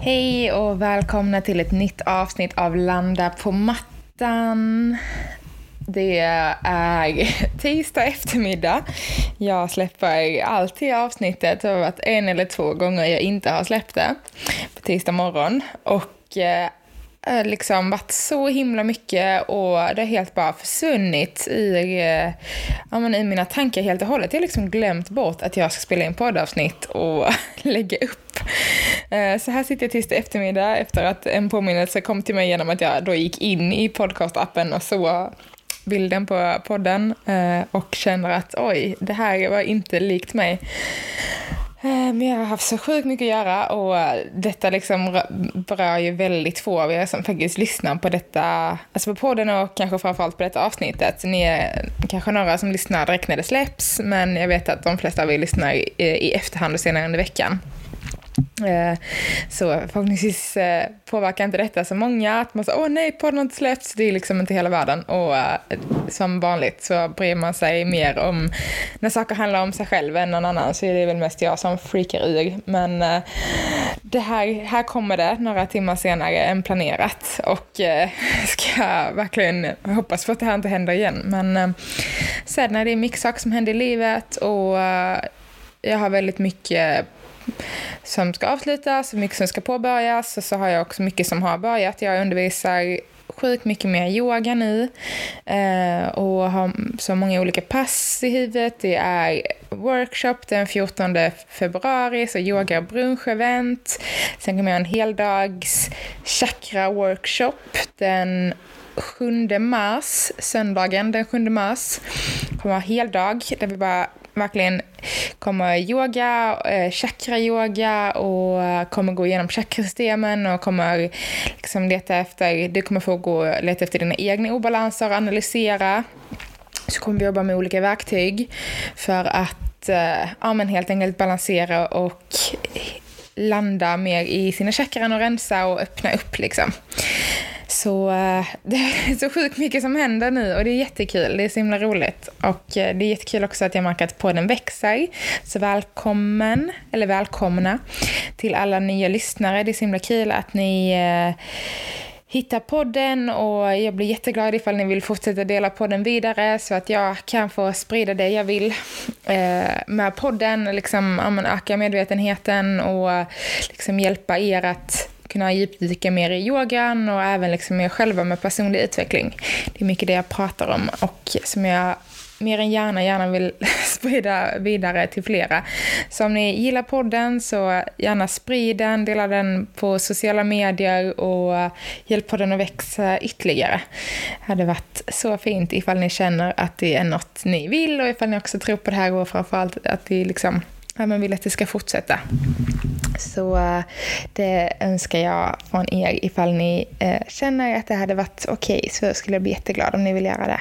Hej och välkomna till ett nytt avsnitt av Landa på mattan. Det är tisdag eftermiddag. Jag släpper alltid avsnittet. Det har varit en eller två gånger jag inte har släppt det på tisdag morgon. Och eh, Eh, liksom varit så himla mycket och det har helt bara försvunnit i, eh, ja, men i mina tankar helt och hållet. Jag har liksom glömt bort att jag ska spela in poddavsnitt och lägga upp. Eh, så här sitter jag tisdag eftermiddag efter att en påminnelse kom till mig genom att jag då gick in i podcastappen och så bilden på podden och känner att oj, det här var inte likt mig. Eh, men jag har haft så sjukt mycket att göra och eh, detta liksom berör ju väldigt få av er som faktiskt lyssnar på detta, alltså på podden och kanske framförallt på detta avsnittet. Ni är kanske några som lyssnar direkt när det släpps, men jag vet att de flesta av er lyssnar i efterhand och senare under veckan. Eh, så förhoppningsvis eh, påverkar inte detta så många. Att man säger åh nej, podden har inte släppts. Det är liksom inte hela världen. Och eh, som vanligt så bryr man sig mer om när saker handlar om sig själv än någon annan. Så är det väl mest jag som freakar ur. Men det här, här kommer det några timmar senare än planerat. Och ska verkligen hoppas på att det här inte händer igen. Men sen är det mycket saker som händer i livet och jag har väldigt mycket som ska avslutas och mycket som ska påbörjas. Och så har jag också mycket som har börjat. Jag undervisar sjukt mycket mer yoga nu eh, och har så många olika pass i huvudet. Det är workshop den 14 februari, så yoga brunch-event. Sen kommer jag en heldags chakra-workshop den 7 mars, söndagen den 7 mars. kommer ha heldag där vi bara verkligen kommer yoga, eh, chakra-yoga och eh, kommer gå igenom chakrasystemen och kommer liksom leta efter, du kommer få gå leta efter dina egna obalanser och analysera. Så kommer vi jobba med olika verktyg för att eh, ja, men helt enkelt balansera och landa mer i sina chakran och rensa och öppna upp liksom. Så eh, det är så sjukt mycket som händer nu och det är jättekul. Det är så himla roligt. Och eh, det är jättekul också att jag märker att podden växer. Så välkommen, eller välkomna till alla nya lyssnare. Det är så himla kul att ni eh, hittar podden och jag blir jätteglad ifall ni vill fortsätta dela podden vidare så att jag kan få sprida det jag vill med podden, liksom öka medvetenheten och liksom hjälpa er att kunna djupdyka mer i yogan och även liksom mer själva med personlig utveckling. Det är mycket det jag pratar om och som jag mer än gärna, gärna vill sprida vidare till flera. Så om ni gillar podden så gärna sprid den, dela den på sociala medier och hjälp podden att växa ytterligare. Det hade varit så fint ifall ni känner att det är något ni vill och ifall ni också tror på det här och framförallt att vi liksom ja, men vill att det ska fortsätta. Så eh, det önskar jag från er. Ifall ni eh, känner att det hade varit okej okay, så skulle jag bli jätteglad om ni vill göra det.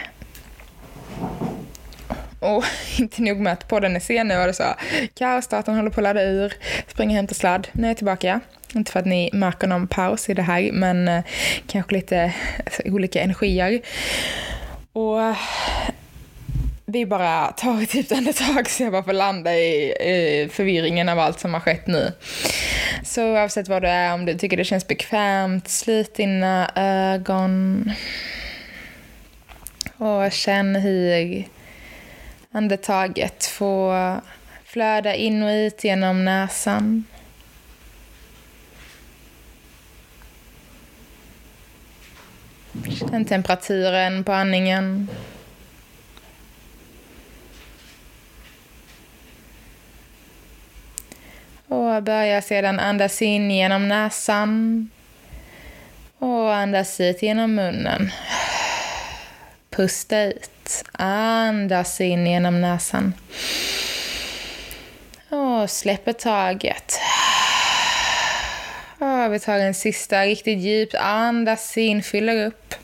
Och inte nog med att podden är sen nu var det så. Kaosdatorn håller på att ladda ur. Springer och hämtar sladd. Nu är jag tillbaka. Inte för att ni märker någon paus i det här, men eh, kanske lite alltså, olika energier. Och vi bara tar ett djupt andetag så jag bara får landa i, i förvirringen av allt som har skett nu. Så oavsett vad du är, om du tycker det känns bekvämt, slut dina ögon. Och känn hur andetaget får flöda in och ut genom näsan. Känn temperaturen på andningen. Och börja sedan andas in genom näsan. andas ut genom munnen. Pusta ut. Andas in genom näsan. Och släpper taget. Och vi tar en sista riktigt djupt. Andas in, fyller upp.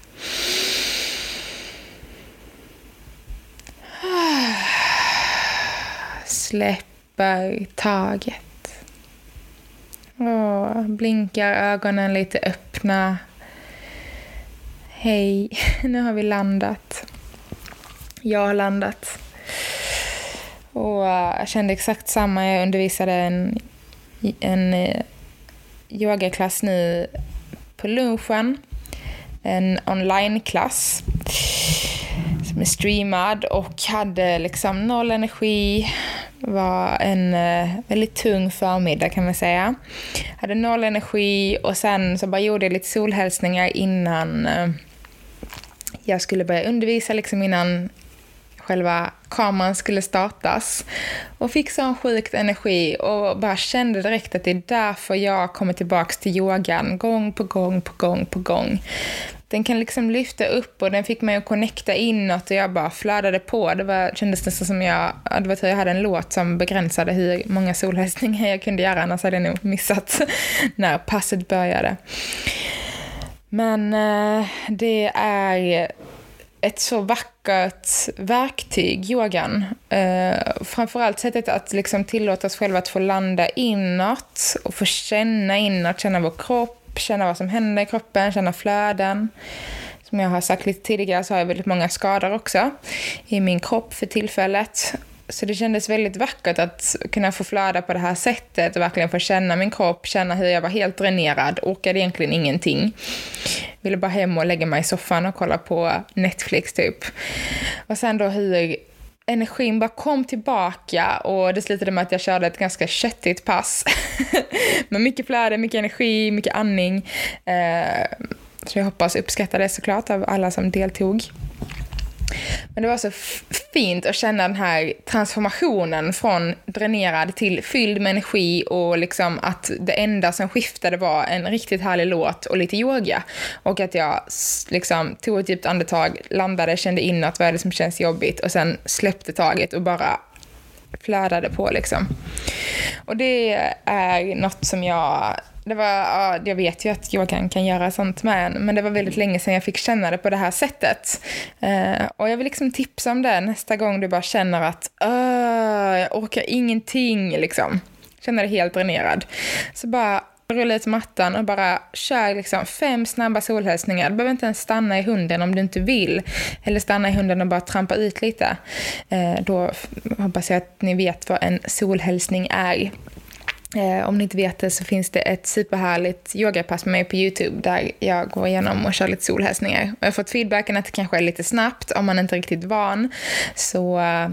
Släpper taget. Och blinkar ögonen lite öppna. Hej, nu har vi landat. Jag har landat. Och eh, jag kände exakt samma. Jag undervisade en, en eh, yogaklass nu på lunchen. En onlineklass som är streamad och hade liksom noll energi var en uh, väldigt tung förmiddag kan man säga. Hade noll energi och sen så bara gjorde jag lite solhälsningar innan uh, jag skulle börja undervisa, liksom innan själva kameran skulle startas. Och fick sån sjukt energi och bara kände direkt att det är därför jag kommer tillbaka till yogan gång på gång på gång på gång. Den kan liksom lyfta upp och den fick mig att connecta inåt och jag bara flödade på. Det var, kändes nästan som jag, det var jag hade en låt som begränsade hur många solhälsningar jag kunde göra, annars hade jag nog missat när passet började. Men eh, det är ett så vackert verktyg, yogan. Eh, framförallt sättet att liksom tillåta oss själva att få landa inåt och få känna inåt, känna vår kropp, Typ känna vad som händer i kroppen, känna flöden. Som jag har sagt lite tidigare så har jag väldigt många skador också i min kropp för tillfället. Så det kändes väldigt vackert att kunna få flöda på det här sättet och verkligen få känna min kropp, känna hur jag var helt dränerad, orkade egentligen ingenting. Ville bara hem och lägga mig i soffan och kolla på Netflix typ. Och sen då hur energin bara kom tillbaka och det slutade med att jag körde ett ganska köttigt pass. Med mycket flöde, mycket energi, mycket andning. Eh, så jag hoppas uppskatta det såklart av alla som deltog. Men det var så fint att känna den här transformationen från dränerad till fylld med energi och liksom att det enda som skiftade var en riktigt härlig låt och lite yoga. Och att jag liksom tog ett djupt andetag, landade, kände inåt vad är det som känns jobbigt och sen släppte taget och bara flödade på liksom. Och det är något som jag det var, ja, jag vet ju att yogan kan göra sånt med en, men det var väldigt länge sedan jag fick känna det på det här sättet. Eh, och jag vill liksom tipsa om det nästa gång du bara känner att jag orkar ingenting, liksom. Känner dig helt dränerad. Så bara rulla ut mattan och bara kör liksom fem snabba solhälsningar. Du behöver inte ens stanna i hunden om du inte vill. Eller stanna i hunden och bara trampa ut lite. Eh, då hoppas jag att ni vet vad en solhälsning är. Eh, om ni inte vet det så finns det ett superhärligt yogapass med mig på Youtube där jag går igenom och kör lite solhälsningar. Och jag har fått feedbacken att det kanske är lite snabbt om man inte är riktigt van. Så eh,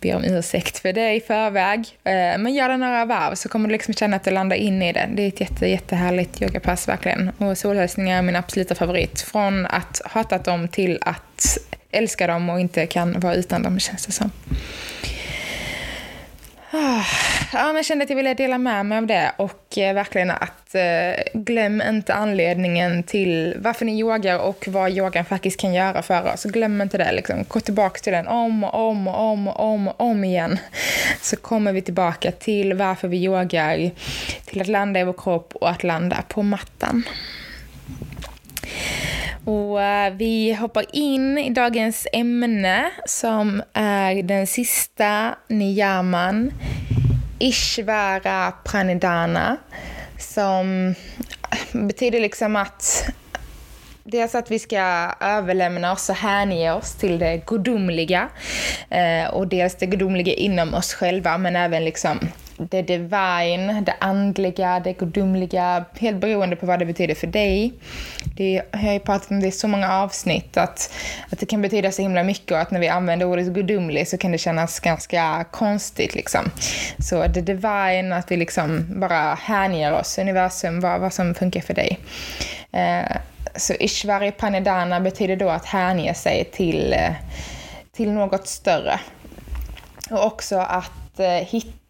ber om ursäkt för det i förväg. Eh, men gör det några varv så kommer du liksom känna att du landar in i det. Det är ett jätte, jättehärligt yogapass verkligen. Och solhälsningar är min absoluta favorit. Från att hatat dem till att älska dem och inte kan vara utan dem känns det som. Ah, ja, men jag kände att jag ville dela med mig av det och eh, verkligen att eh, glöm inte anledningen till varför ni yogar och vad yogan faktiskt kan göra för oss. Glöm inte det. Liksom. Gå tillbaka till den om och om och om och om, och om igen. Så kommer vi tillbaka till varför vi yogar, till att landa i vår kropp och att landa på mattan. Och eh, vi hoppar in i dagens ämne som är den sista niyaman, Ishvara Pranidana, som betyder liksom att Dels att vi ska överlämna oss och hänge oss till det gudomliga. Eh, och dels det gudomliga inom oss själva, men även liksom det divine, det andliga, det gudomliga, helt beroende på vad det betyder för dig. Det, jag har ju pratat om det i så många avsnitt, att, att det kan betyda så himla mycket och att när vi använder ordet gudomlig så kan det kännas ganska konstigt. Liksom. Så det divine, att vi liksom bara hänger oss, universum, vad, vad som funkar för dig. Eh, så Ishvari Panidana betyder då att hänge sig till, eh, till något större. Och också att eh,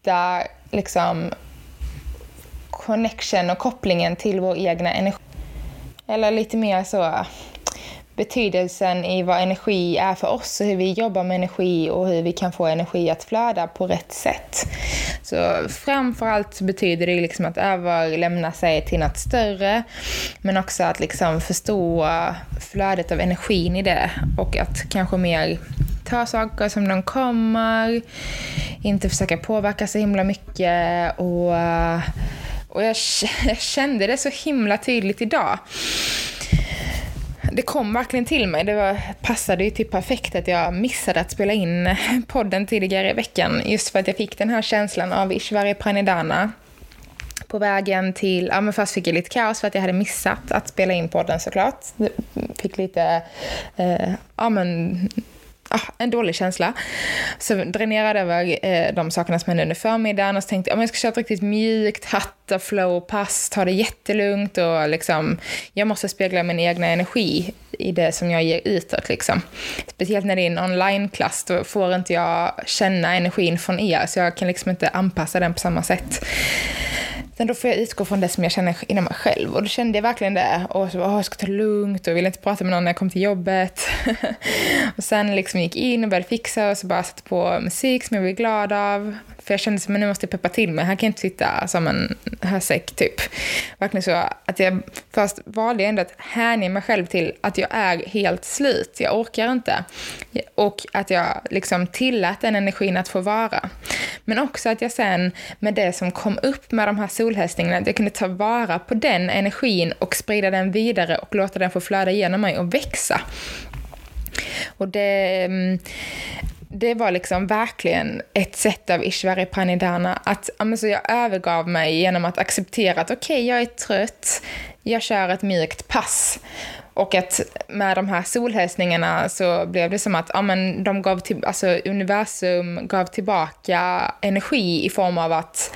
hitta liksom connection och kopplingen till vår egna energi. eller lite mer så betydelsen i vad energi är för oss och hur vi jobbar med energi och hur vi kan få energi att flöda på rätt sätt. Så framförallt betyder det liksom att överlämna sig till något större men också att liksom förstå flödet av energin i det och att kanske mer ta saker som de kommer, inte försöka påverka så himla mycket och, och jag, jag kände det så himla tydligt idag det kom verkligen till mig. Det var, passade ju typ perfekt att jag missade att spela in podden tidigare i veckan. Just för att jag fick den här känslan av Ishvari Pranidana. på vägen till, ja men först fick jag lite kaos för att jag hade missat att spela in podden såklart. Fick lite, eh, ja men ah, en dålig känsla. Så dränerade över eh, de sakerna som hände under förmiddagen och så tänkte jag ah, om jag ska köra ett riktigt mjukt hatta flow pass, ta det jättelugnt och liksom, jag måste spegla min egna energi i det som jag ger utåt liksom. Speciellt när det är en onlineklass, då får inte jag känna energin från er, så jag kan liksom inte anpassa den på samma sätt. Sen då får jag utgå från det som jag känner inom mig själv. Och då kände jag verkligen det. Och så, åh, jag ska ta det lugnt och ville inte prata med någon när jag kom till jobbet. och sen liksom gick in och började fixa och så bara satte på musik som jag blev glad av. För jag kände att nu måste jag peppa till mig. Här kan jag inte sitta som en hösäck typ. Verkligen så att jag först valde ändå att hänge mig själv till att jag är helt slut. Jag orkar inte. Och att jag liksom tillät den energin att få vara. Men också att jag sen med det som kom upp med de här solhästningarna, att jag kunde ta vara på den energin och sprida den vidare och låta den få flöda genom mig och växa. Och det, mm, det var liksom verkligen ett sätt av Ishvari Pranidhana att alltså jag övergav mig genom att acceptera att okej, okay, jag är trött, jag kör ett mjukt pass. Och att med de här solhälsningarna så blev det som att ja, men de gav till, alltså universum gav tillbaka energi i form av att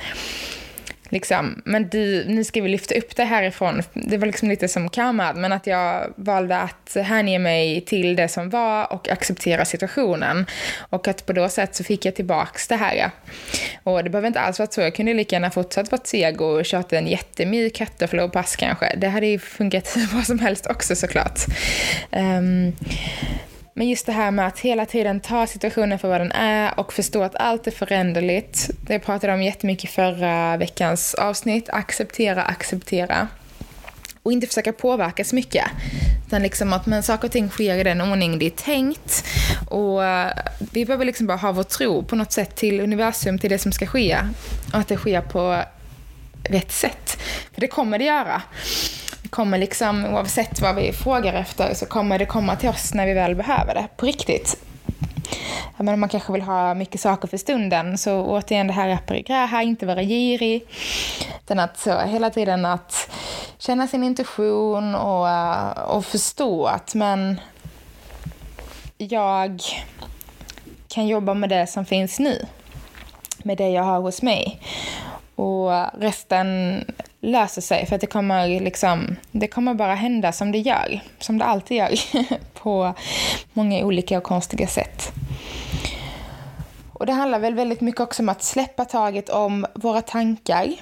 liksom, men du, nu ska vi lyfta upp det härifrån. Det var liksom lite som karma, men att jag valde att hänge mig till det som var och acceptera situationen. Och att på då sätt så fick jag tillbaks det här. Och det behöver inte alls vara så. Jag kunde lika gärna fortsatt vara seg och kört en jättemjuk katteflow-pass kanske. Det hade ju funkat vad som helst också såklart. Um, men just det här med att hela tiden ta situationen för vad den är och förstå att allt är föränderligt. Det pratade jag om jättemycket i förra veckans avsnitt. Acceptera, acceptera. Och inte försöka påverka så mycket. Utan liksom att men saker och ting sker i den ordning det är tänkt. Och eh, vi behöver liksom bara ha vår tro på något sätt till universum, till det som ska ske. Och att det sker på rätt sätt. För det kommer det göra kommer liksom, oavsett vad vi frågar efter, så kommer det komma till oss när vi väl behöver det, på riktigt. Men om man kanske vill ha mycket saker för stunden, så återigen det här aperigraha, inte vara girig. Utan att så, hela tiden att känna sin intuition och, eh, och förstå att men jag kan jobba med det som finns nu. Med det jag har hos mig. Och resten löser sig för att det kommer liksom, det kommer bara hända som det gör, som det alltid gör på många olika och konstiga sätt. Och det handlar väl väldigt mycket också om att släppa taget om våra tankar.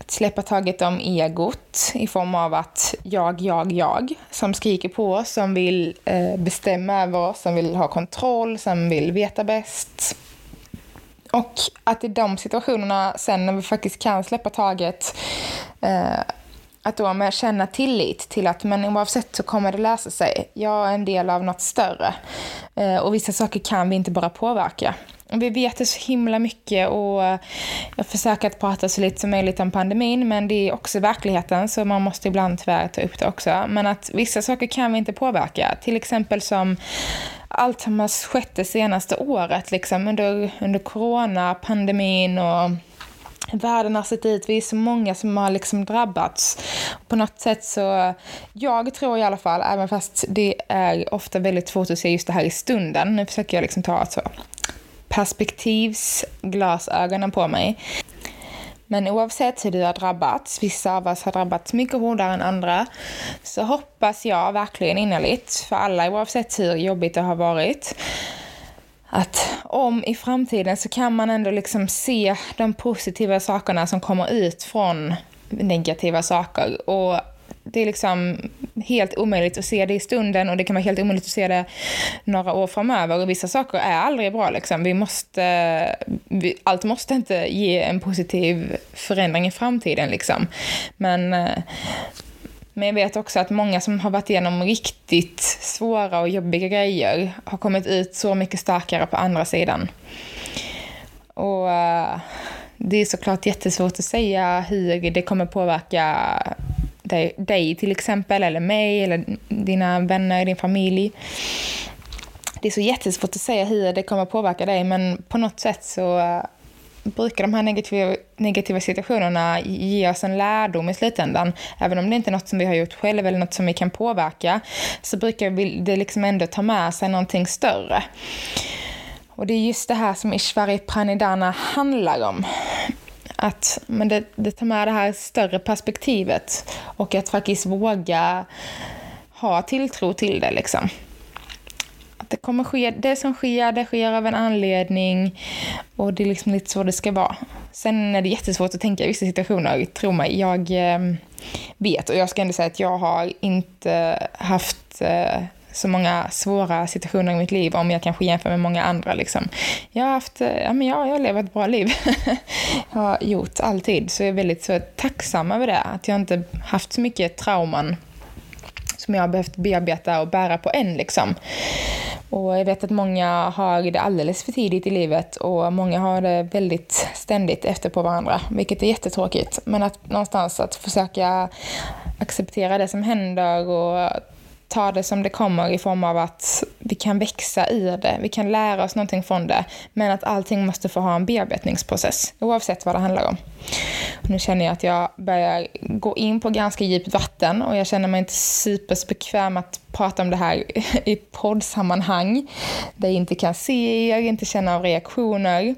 Att släppa taget om egot i form av att jag, jag, jag som skriker på oss, som vill eh, bestämma över oss, som vill ha kontroll, som vill veta bäst och att i de situationerna sen när vi faktiskt kan släppa taget eh, att då med känna tillit till att men oavsett så kommer det lösa sig. Jag är en del av något större. Eh, och vissa saker kan vi inte bara påverka. Vi vet det så himla mycket och jag försöker att prata så lite som möjligt om pandemin men det är också verkligheten så man måste ibland tyvärr ta upp det också. Men att vissa saker kan vi inte påverka. Till exempel som allt som har skett det senaste året liksom under, under corona, pandemin och världen har sett ut. Vi är så många som har liksom drabbats. På något sätt så, jag tror i alla fall, även fast det är ofta väldigt svårt att se just det här i stunden, nu försöker jag liksom ta så perspektivsglasögonen på mig. Men oavsett hur du har drabbats, vissa av oss har drabbats mycket hårdare än andra, så hoppas jag verkligen innerligt, för alla oavsett hur jobbigt det har varit, att om i framtiden så kan man ändå liksom se de positiva sakerna som kommer ut från negativa saker. Och det är liksom helt omöjligt att se det i stunden och det kan vara helt omöjligt att se det några år framöver. Och vissa saker är aldrig bra. Liksom. Vi måste, vi, allt måste inte ge en positiv förändring i framtiden. Liksom. Men, eh, men jag vet också att många som har varit igenom riktigt svåra och jobbiga grejer har kommit ut så mycket starkare på andra sidan. Och eh, det är såklart jättesvårt att säga hur det kommer påverka dig, dig till exempel, eller mig, eller dina vänner, din familj. Det är så jättesvårt att säga hur det kommer påverka dig, men på något sätt så eh, brukar de här negativa, negativa situationerna ge oss en lärdom i slutändan. Även om det inte är något som vi har gjort själv eller något som vi kan påverka, så brukar det liksom ändå ta med sig någonting större. Och det är just det här som Ishvari Pranidana handlar om. Att men det, det tar med det här större perspektivet och att faktiskt våga ha tilltro till det. Liksom. Att det, kommer ske, det som sker, det sker av en anledning och det är liksom lite så det ska vara. Sen är det jättesvårt att tänka i vissa situationer, tro mig. Jag eh, vet och jag ska ändå säga att jag har inte haft eh, så många svåra situationer i mitt liv om jag kanske jämför med många andra. Liksom. Jag har haft, eh, ja, men jag, jag har levt ett bra liv. jag har gjort alltid, så jag är väldigt så tacksam över det. Att jag inte haft så mycket trauman som jag har behövt bearbeta och bära på än. Liksom. Och jag vet att många har det alldeles för tidigt i livet och många har det väldigt ständigt efter på varandra, vilket är jättetråkigt. Men att någonstans att försöka acceptera det som händer och ta det som det kommer i form av att vi kan växa i det, vi kan lära oss någonting från det, men att allting måste få ha en bearbetningsprocess, oavsett vad det handlar om. Och nu känner jag att jag börjar gå in på ganska djupt vatten och jag känner mig inte superbekväm att prata om det här i poddsammanhang, där jag inte kan se er, inte känna av reaktioner.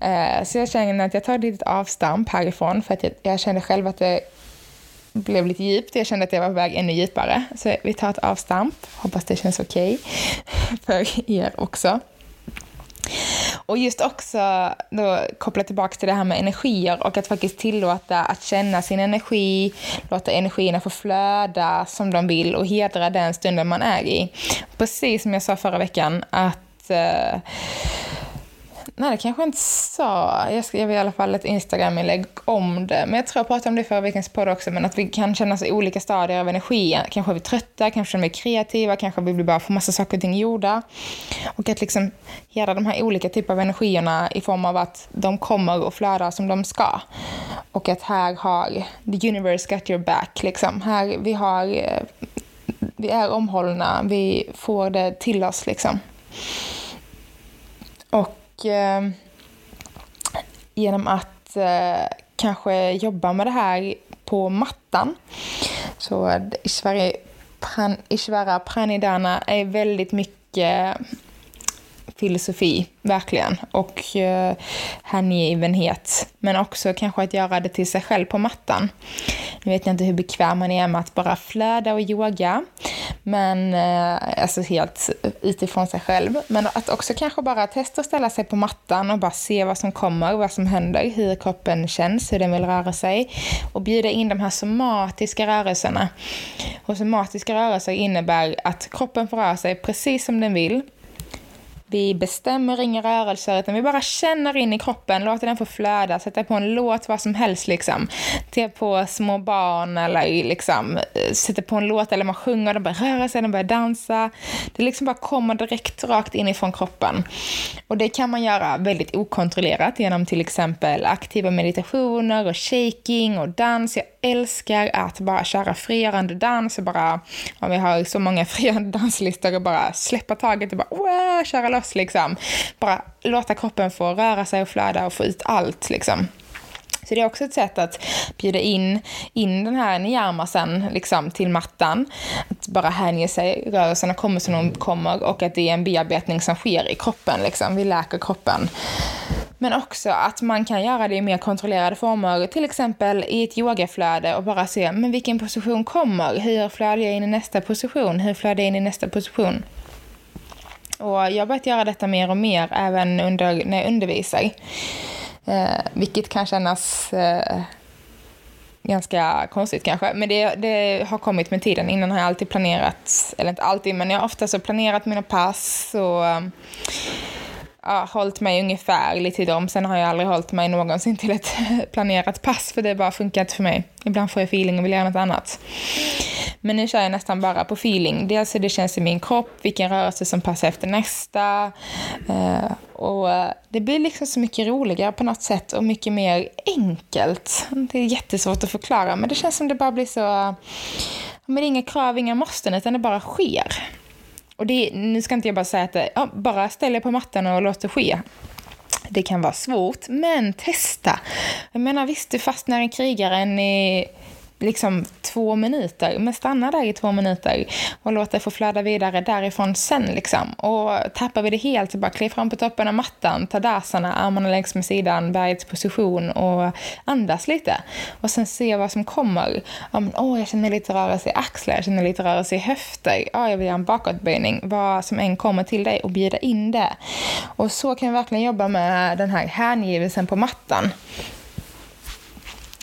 Eh, så jag känner att jag tar ett litet avstamp härifrån, för att jag känner själv att det blev lite djupt. Jag kände att jag var på väg ännu djupare. Så vi tar ett avstamp. Hoppas det känns okej okay för er också. Och just också då koppla tillbaka till det här med energier och att faktiskt tillåta att känna sin energi, låta energierna få flöda som de vill och hedra den stunden man är i. Precis som jag sa förra veckan att uh, Nej, det kanske jag inte sa. Jag skrev i alla fall ett Instagram-inlägg om det. Men jag tror jag pratade om det förra veckans podd också. Men att vi kan känna oss i olika stadier av energi. Kanske är vi trötta, kanske känner vi kreativa, kanske vill vi bara få massa saker och ting gjorda. Och att liksom göra de här olika typerna av energierna i form av att de kommer och flödar som de ska. Och att här har the universe got your back. Liksom. Här, vi, har, eh, vi är omhållna, vi får det till oss. Liksom. Och eh, genom att eh, kanske jobba med det här på mattan. Så eh, i Sverige, Pran, Ishvara Pranidana är väldigt mycket filosofi, verkligen. Och eh, hängivenhet. Men också kanske att göra det till sig själv på mattan. Nu vet jag inte hur bekväm man är med att bara flöda och yoga. Men eh, alltså helt utifrån sig själv. Men att också kanske bara testa att ställa sig på mattan och bara se vad som kommer, vad som händer, hur kroppen känns, hur den vill röra sig. Och bjuda in de här somatiska rörelserna. Och somatiska rörelser innebär att kroppen får röra sig precis som den vill vi bestämmer inga rörelser, utan vi bara känner in i kroppen, låter den få flöda, sätter på en låt, vad som helst liksom. Till på små barn eller liksom sätter på en låt eller man sjunger, de börjar röra sig, de börjar dansa. Det liksom bara kommer direkt rakt inifrån kroppen. Och det kan man göra väldigt okontrollerat genom till exempel aktiva meditationer och shaking och dans. Jag älskar att bara köra frigörande dans och bara, om vi har så många frigörande danslistor och bara släppa taget och bara wow, köra loss liksom. Bara låta kroppen få röra sig och flöda och få ut allt liksom. Så det är också ett sätt att bjuda in, in den här niyamasen liksom, till mattan. Att bara hänge sig, rörelserna kommer som de kommer och att det är en bearbetning som sker i kroppen. Liksom. Vi läker kroppen. Men också att man kan göra det i mer kontrollerade former, till exempel i ett yogaflöde och bara se men vilken position kommer. Hur flödar jag in i nästa position? Hur flödar jag in i nästa position? Och jag har börjat göra detta mer och mer även under, när jag undervisar. Eh, vilket kan kännas eh, ganska konstigt kanske. Men det, det, har kommit med tiden. Innan har jag alltid planerat, eller inte alltid, men jag har ofta så planerat mina pass och ja, hållit mig ungefär lite i dem. Sen har jag aldrig hållit mig någonsin till ett planerat pass för det bara funkar inte för mig. Ibland får jag feeling och vill göra något annat. Men nu kör jag nästan bara på feeling. Dels hur alltså, det känns i min kropp, vilken rörelse som passar efter nästa. Eh, och eh, det blir liksom så mycket roligare på något sätt och mycket mer enkelt. Det är jättesvårt att förklara, men det känns som det bara blir så... Eh, men inga krav, inga måsten, utan det bara sker. Och det, nu ska inte jag bara säga att ja, bara ställ er på mattan och låt det ske. Det kan vara svårt, men testa. Jag menar visst, du fastnar i krigaren i liksom två minuter, men stanna där i två minuter och låt det få flöda vidare därifrån sen liksom. Och tappar vi det helt, bara kliv fram på toppen av mattan, ta dasarna, armarna längs med sidan, bergets position och andas lite. Och sen se vad som kommer. Ja, men, åh, jag känner lite rörelse i axlar, jag känner lite rörelse i höfter, ja, jag vill göra en bakåtböjning. Vad som än kommer till dig och bjuda in det. Och så kan vi verkligen jobba med den här hängivelsen på mattan.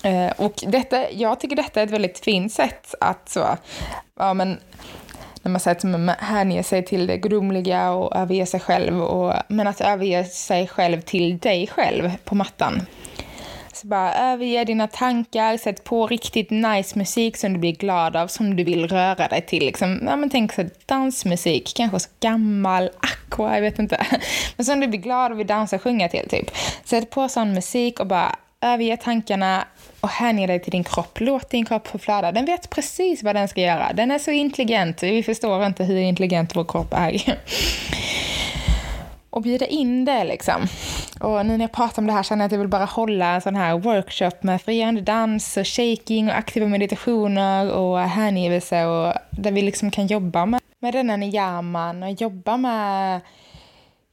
Eh, och detta, jag tycker detta är ett väldigt fint sätt att så, ja men, när man säger att man hänger sig till det gudomliga och överger sig själv, och, men att överge sig själv till dig själv på mattan. Så bara överge dina tankar, sätt på riktigt nice musik som du blir glad av, som du vill röra dig till. Liksom, ja, men tänk så dansmusik, kanske så gammal, aqua, jag vet inte. Men som du blir glad och vill dansa och sjunga till, typ. Sätt på sån musik och bara överge tankarna, och hänge dig till din kropp. Låt din kropp få flöda. Den vet precis vad den ska göra. Den är så intelligent. Vi förstår inte hur intelligent vår kropp är. och bjuda in det liksom. Och nu när jag pratar om det här känner jag att jag vill bara hålla en sån här workshop med friande dans och shaking och aktiva meditationer och hängivelse och där vi liksom kan jobba med, med denna niyaman och jobba med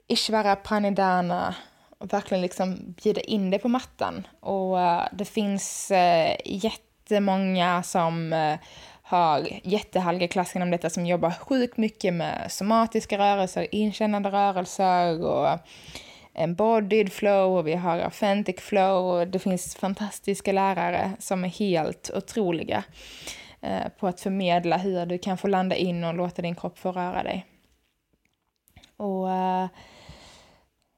Ishvara Pranidhana och verkligen liksom bjuda in det på mattan. Och eh, det finns eh, jättemånga som eh, har jättehärliga klasser inom detta som jobbar sjukt mycket med somatiska rörelser, inkännande rörelser och embodied flow och vi har authentic flow och det finns fantastiska lärare som är helt otroliga på att förmedla hur du kan få landa in och låta din kropp få röra dig. Och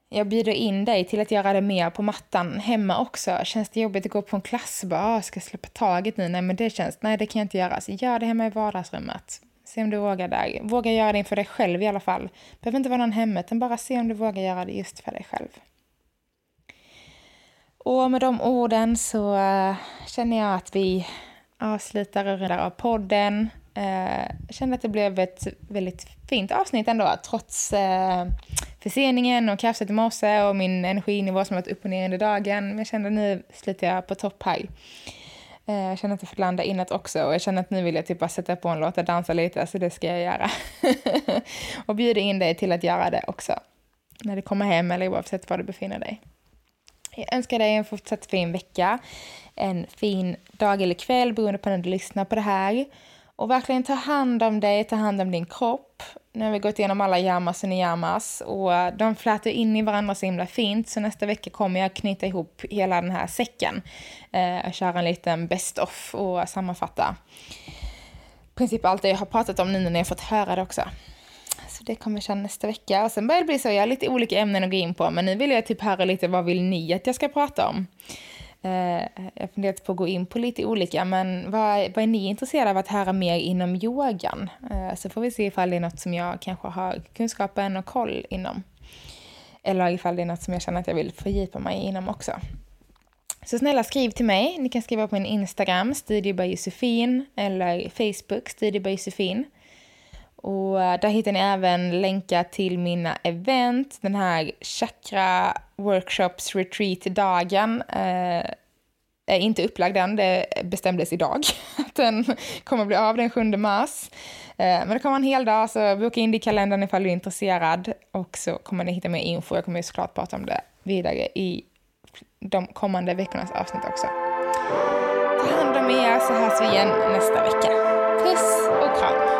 jag bjuder in dig till att göra det mer på mattan hemma också. Känns det jobbigt att gå på en klass och bara, ah, ska jag släppa taget nu? Nej, men det känns, nej det kan jag inte göra. Så gör det hemma i vardagsrummet. Se om du vågar där. Våga göra det inför dig själv i alla fall. behöver inte vara någon hemma, utan bara se om du vågar göra det just för dig själv. Och med de orden så eh, känner jag att vi avslutar och rullar av podden. Jag kände att det blev ett väldigt fint avsnitt ändå, trots eh, förseningen och kaffet i morse och min energinivå som varit upp och ner under dagen. Men jag kände att nu slutar jag på topp här. Eh, jag känner att jag får landa inåt också och jag känner att nu vill jag typ bara sätta på en låt och dansa lite, så det ska jag göra. och bjuda in dig till att göra det också. När du kommer hem eller oavsett var du befinner dig. Jag önskar dig en fortsatt fin vecka, en fin dag eller kväll beroende på när du lyssnar på det här. Och verkligen ta hand om dig, ta hand om din kropp. Nu har vi gått igenom alla yamas och niyamas och de flätar in i varandra så himla fint. Så nästa vecka kommer jag knyta ihop hela den här säcken. Eh, köra en liten best-off och sammanfatta i princip allt det jag har pratat om nu när ni har fått höra det också. Så det kommer jag köra nästa vecka. Och sen börjar det bli så, jag har lite olika ämnen att gå in på, men nu vill jag typ höra lite vad vill ni att jag ska prata om? Eh, jag funderat på att gå in på lite olika, men vad, vad är ni intresserade av att höra mer inom yogan? Eh, så får vi se ifall det är något som jag kanske har kunskapen och koll inom. Eller ifall det är något som jag känner att jag vill fördjupa mig inom också. Så snälla skriv till mig. Ni kan skriva på min Instagram, Studio by Josefin, eller Facebook, Studio by Josefin. Och eh, där hittar ni även länkar till mina event, den här chakra workshops retreat-dagen. Eh, är inte upplagd än, det bestämdes idag att den kommer bli av den 7 mars. Eh, men det kommer en hel dag, så boka in det i kalendern ifall du är intresserad. Och så kommer ni hitta mer info, jag kommer såklart prata om det vidare i de kommande veckornas avsnitt också. Ta hand om er så hörs vi igen nästa vecka. Puss och kram!